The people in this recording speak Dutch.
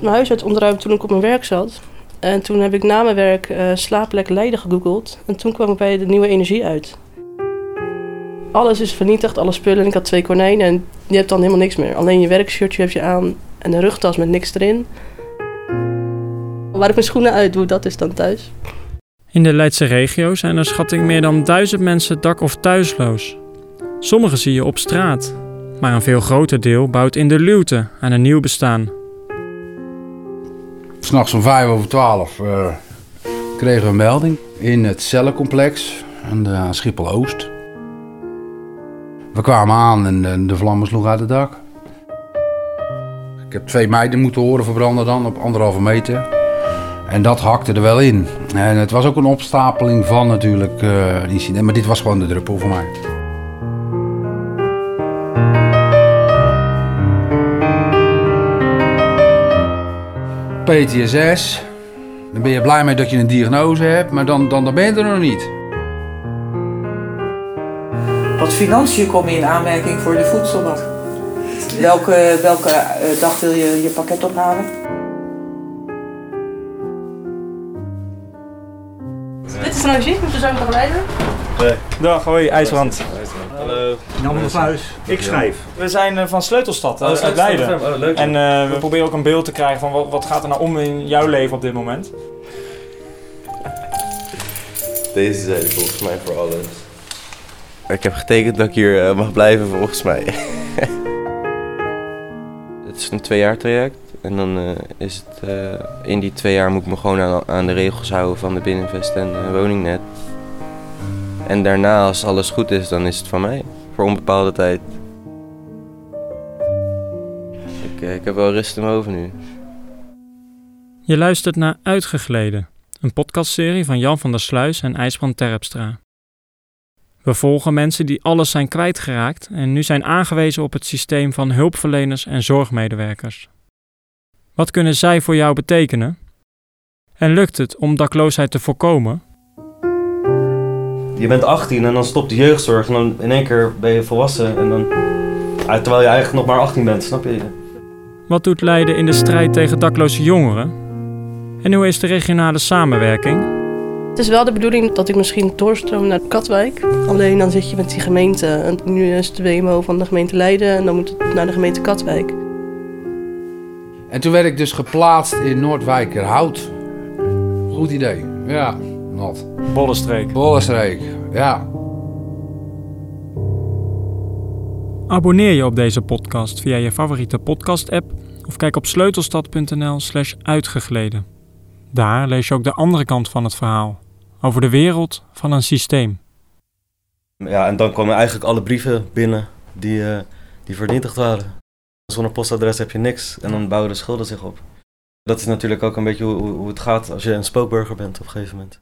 Mijn huis werd ontruimd toen ik op mijn werk zat. En toen heb ik na mijn werk uh, slaapplek Leiden gegoogeld. En toen kwam ik bij de nieuwe energie uit. Alles is vernietigd, alle spullen. Ik had twee konijnen en je hebt dan helemaal niks meer. Alleen je werkshirtje heb je aan en een rugtas met niks erin. Waar ik mijn schoenen uit doe, dat is dan thuis. In de Leidse regio zijn er schatting meer dan duizend mensen dak- of thuisloos. Sommigen zie je op straat, maar een veel groter deel bouwt in de luwte aan een nieuw bestaan. S'nachts om vijf over twaalf uh, kregen we een melding in het cellencomplex aan, de, Schiphol-Oost. We kwamen aan en de, de vlammen sloegen uit het dak. Ik heb twee meiden moeten horen verbranden dan op anderhalve meter. En dat hakte er wel in. En het was ook een opstapeling van natuurlijk uh, incident, maar dit was gewoon de druppel voor mij. PTSS. Dan ben je blij mee dat je een diagnose hebt, maar dan, dan, dan ben je er nog niet. Wat financiën kom je in aanmerking voor de voedselbak? Welke, welke uh, dag wil je je pakket ophalen? Dit is een logiek met de zoonbegeleider. Nee. Dag, hoi, IJsland. Hallo. Jan van. Ik schrijf. We zijn uh, van Sleutelstad, uh, oh, uit Leiden. Oh, leuk. En uh, we proberen ook een beeld te krijgen van wat, wat gaat er nou om in jouw leven op dit moment. Deze zijn volgens mij voor alles. Ik heb getekend dat ik hier mag blijven volgens mij. het is een twee jaar traject. En dan is het, in die twee jaar moet ik me gewoon aan, aan de regels houden van de Binnenvest en woningnet. En daarna, als alles goed is, dan is het van mij. Voor onbepaalde tijd. Ik, ik heb wel rust in mijn hoofd nu. Je luistert naar Uitgegleden, een podcastserie van Jan van der Sluis en IJsbrand Terpstra. We volgen mensen die alles zijn kwijtgeraakt en nu zijn aangewezen op het systeem van hulpverleners en zorgmedewerkers. Wat kunnen zij voor jou betekenen? En lukt het om dakloosheid te voorkomen? Je bent 18 en dan stopt de jeugdzorg en dan in één keer ben je volwassen. En dan, terwijl je eigenlijk nog maar 18 bent, snap je? Wat doet Leiden in de strijd tegen dakloze jongeren? En hoe is de regionale samenwerking? Het is wel de bedoeling dat ik misschien doorstroom naar Katwijk. Alleen dan zit je met die gemeente. En nu is het de WMO van de gemeente Leiden en dan moet het naar de gemeente Katwijk. En toen werd ik dus geplaatst in Noordwijkerhout. Goed idee, ja. Bollenstreek. Bollenstreek, ja. Abonneer je op deze podcast via je favoriete podcast-app of kijk op sleutelstad.nl/slash uitgegleden. Daar lees je ook de andere kant van het verhaal, over de wereld van een systeem. Ja, en dan komen eigenlijk alle brieven binnen die, uh, die vernietigd waren. Zonder postadres heb je niks en dan bouwen de schulden zich op. Dat is natuurlijk ook een beetje hoe, hoe het gaat als je een spookburger bent op een gegeven moment.